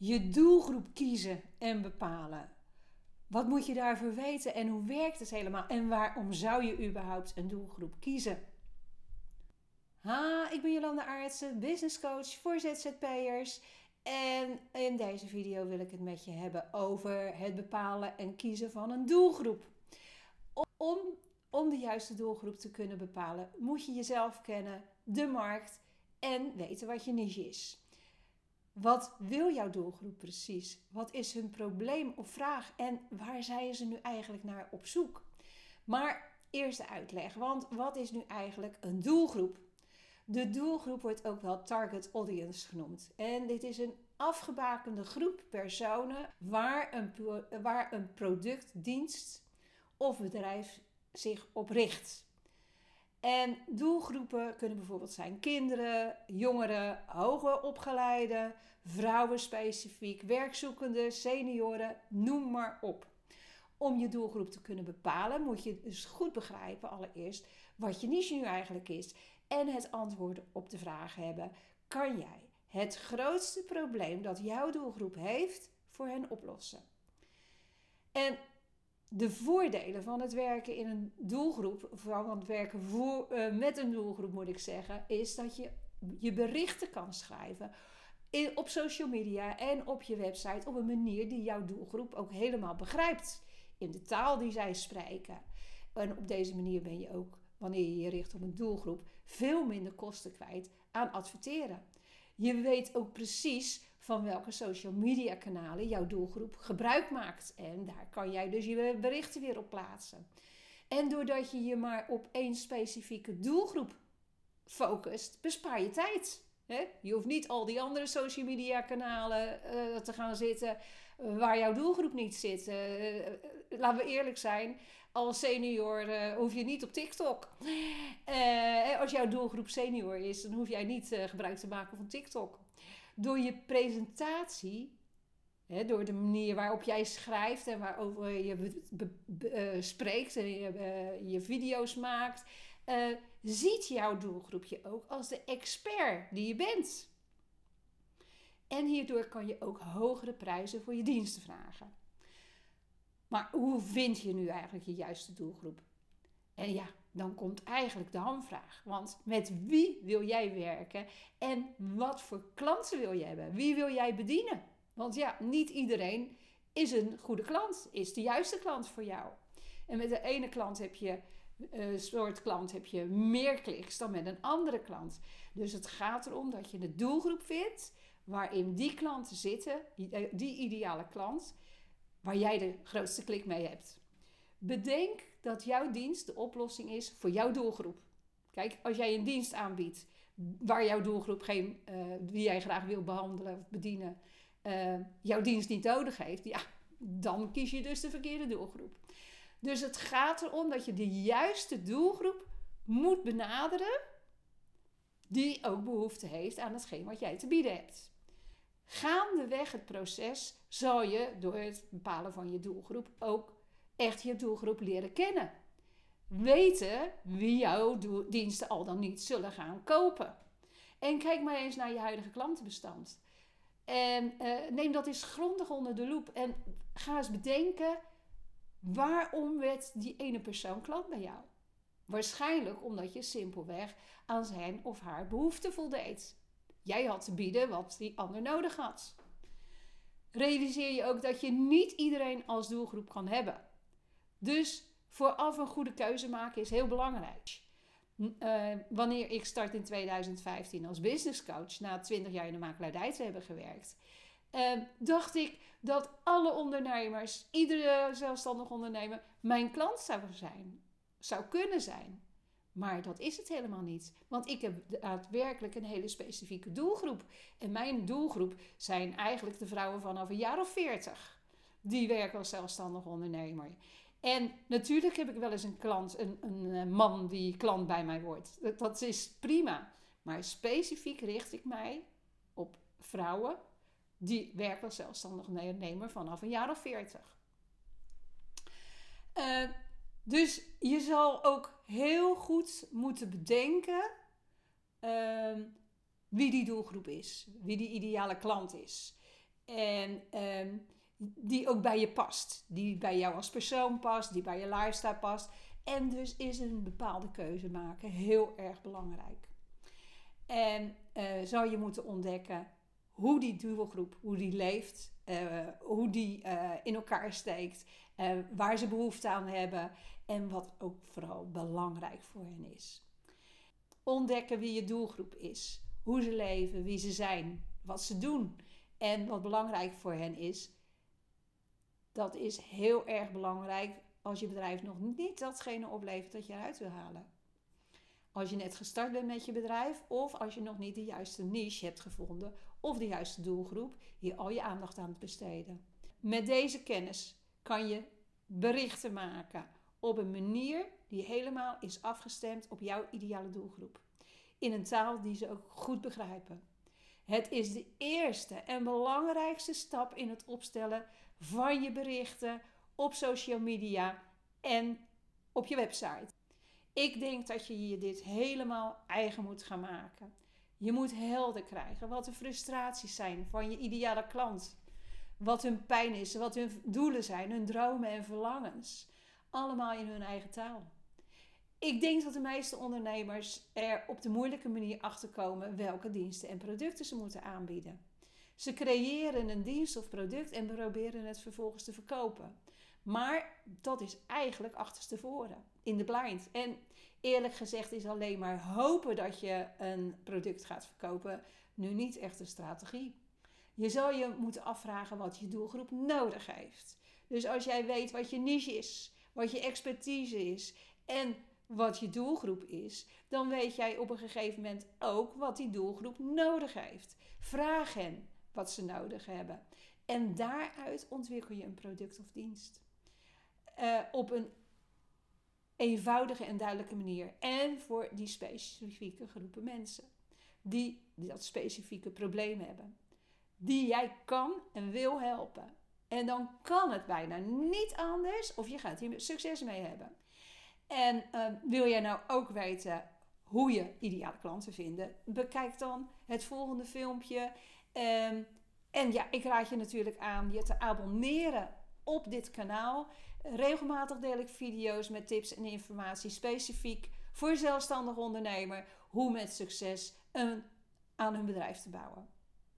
Je doelgroep kiezen en bepalen. Wat moet je daarvoor weten en hoe werkt het helemaal? En waarom zou je überhaupt een doelgroep kiezen? Ha, ik ben Jolanda Aartsen, business coach voor ZZP'ers. En in deze video wil ik het met je hebben over het bepalen en kiezen van een doelgroep. Om, om de juiste doelgroep te kunnen bepalen, moet je jezelf kennen, de markt en weten wat je niche is. Wat wil jouw doelgroep precies? Wat is hun probleem of vraag? En waar zijn ze nu eigenlijk naar op zoek? Maar eerst de uitleg, want wat is nu eigenlijk een doelgroep? De doelgroep wordt ook wel target audience genoemd. En dit is een afgebakende groep personen waar een, waar een product, dienst of bedrijf zich op richt. En doelgroepen kunnen bijvoorbeeld zijn kinderen, jongeren, hoger opgeleiden, vrouwen specifiek, werkzoekenden, senioren, noem maar op. Om je doelgroep te kunnen bepalen moet je dus goed begrijpen allereerst wat je niche nu eigenlijk is en het antwoord op de vraag hebben: kan jij het grootste probleem dat jouw doelgroep heeft voor hen oplossen? En de voordelen van het werken in een doelgroep, van het werken voor, uh, met een doelgroep moet ik zeggen, is dat je je berichten kan schrijven op social media en op je website op een manier die jouw doelgroep ook helemaal begrijpt. In de taal die zij spreken. En op deze manier ben je ook, wanneer je je richt op een doelgroep, veel minder kosten kwijt aan adverteren. Je weet ook precies van welke social media kanalen jouw doelgroep gebruik maakt. En daar kan jij dus je berichten weer op plaatsen. En doordat je je maar op één specifieke doelgroep focust, bespaar je tijd. Je hoeft niet al die andere social media kanalen uh, te gaan zitten waar jouw doelgroep niet zit. Uh, laten we eerlijk zijn, als senior hoef je niet op TikTok. als jouw doelgroep senior is, dan hoef jij niet gebruik te maken van TikTok. Door je presentatie, door de manier waarop jij schrijft en waarover je spreekt en je, je video's maakt ziet jouw doelgroep je ook als de expert die je bent. En hierdoor kan je ook hogere prijzen voor je diensten vragen. Maar hoe vind je nu eigenlijk je juiste doelgroep? En ja, dan komt eigenlijk de hamvraag. Want met wie wil jij werken en wat voor klanten wil je hebben? Wie wil jij bedienen? Want ja, niet iedereen is een goede klant, is de juiste klant voor jou. En met de ene klant heb je uh, soort klant heb je meer kliks dan met een andere klant. Dus het gaat erom dat je de doelgroep vindt waarin die klanten zitten, die, eh, die ideale klant, waar jij de grootste klik mee hebt. Bedenk dat jouw dienst de oplossing is voor jouw doelgroep. Kijk, als jij een dienst aanbiedt waar jouw doelgroep geen, uh, die jij graag wil behandelen of bedienen, jouw dienst niet nodig heeft, ja, dan kies je dus de verkeerde doelgroep. Dus het gaat erom dat je de juiste doelgroep moet benaderen, die ook behoefte heeft aan hetgeen wat jij te bieden hebt. Gaandeweg het proces zal je door het bepalen van je doelgroep ook echt je doelgroep leren kennen. Weten wie jouw diensten al dan niet zullen gaan kopen. En kijk maar eens naar je huidige klantenbestand. En uh, neem dat eens grondig onder de loep en ga eens bedenken Waarom werd die ene persoon klant bij jou? Waarschijnlijk omdat je simpelweg aan zijn of haar behoefte voldeed. Jij had te bieden wat die ander nodig had. Realiseer je ook dat je niet iedereen als doelgroep kan hebben. Dus vooraf een goede keuze maken is heel belangrijk. Uh, wanneer ik start in 2015 als business coach, na 20 jaar in de makelaardij te hebben gewerkt, uh, dacht ik dat alle ondernemers, iedere zelfstandig ondernemer, mijn klant zou zijn, zou kunnen zijn. Maar dat is het helemaal niet. Want ik heb daadwerkelijk een hele specifieke doelgroep. En mijn doelgroep zijn eigenlijk de vrouwen vanaf een jaar of veertig. Die werken als zelfstandig ondernemer. En natuurlijk heb ik wel eens een klant, een, een eh, man die klant bij mij wordt. Dat is prima. Maar specifiek richt ik mij op vrouwen die werkt als zelfstandig ondernemer vanaf een jaar of veertig. Uh, dus je zal ook heel goed moeten bedenken uh, wie die doelgroep is, wie die ideale klant is. En ehm, die ook bij je past. Die bij jou als persoon past, die bij je lifestyle past. En dus is een bepaalde keuze maken heel erg belangrijk. En uh, zou je moeten ontdekken hoe die doelgroep, hoe die leeft, uh, hoe die uh, in elkaar steekt, waar ze behoefte aan hebben en wat ook vooral belangrijk voor hen is. Ontdekken wie je doelgroep is, hoe ze leven, wie ze zijn, wat ze doen en wat belangrijk voor hen is. Dat is heel erg belangrijk als je bedrijf nog niet datgene oplevert dat je eruit wil halen. Als je net gestart bent met je bedrijf of als je nog niet de juiste niche hebt gevonden of de juiste doelgroep, hier al je aandacht aan te besteden. Met deze kennis kan je berichten maken op een manier die helemaal is afgestemd op jouw ideale doelgroep. In een taal die ze ook goed begrijpen. Het is de eerste en belangrijkste stap in het opstellen van je berichten op social media en op je website. Ik denk dat je je dit helemaal eigen moet gaan maken. Je moet helder krijgen wat de frustraties zijn van je ideale klant. Wat hun pijn is, wat hun doelen zijn, hun dromen en verlangens. Allemaal in hun eigen taal. Ik denk dat de meeste ondernemers er op de moeilijke manier achter komen welke diensten en producten ze moeten aanbieden. Ze creëren een dienst of product en proberen het vervolgens te verkopen. Maar dat is eigenlijk achterstevoren, in de blind. En eerlijk gezegd is alleen maar hopen dat je een product gaat verkopen nu niet echt een strategie. Je zal je moeten afvragen wat je doelgroep nodig heeft. Dus als jij weet wat je niche is, wat je expertise is en wat je doelgroep is, dan weet jij op een gegeven moment ook wat die doelgroep nodig heeft. Vraag hen wat ze nodig hebben. En daaruit ontwikkel je een product of dienst. Uh, op een eenvoudige en duidelijke manier. En voor die specifieke groepen mensen. Die, dat specifieke probleem hebben. Die jij kan en wil helpen. En dan kan het bijna niet anders of je gaat hier succes mee hebben. En uh, wil jij nou ook weten hoe je ideale klanten vinden? Bekijk dan het volgende filmpje. Um, en ja, ik raad je natuurlijk aan je te abonneren op dit kanaal. Regelmatig deel ik video's met tips en informatie specifiek voor zelfstandig ondernemer hoe met succes een, aan hun bedrijf te bouwen.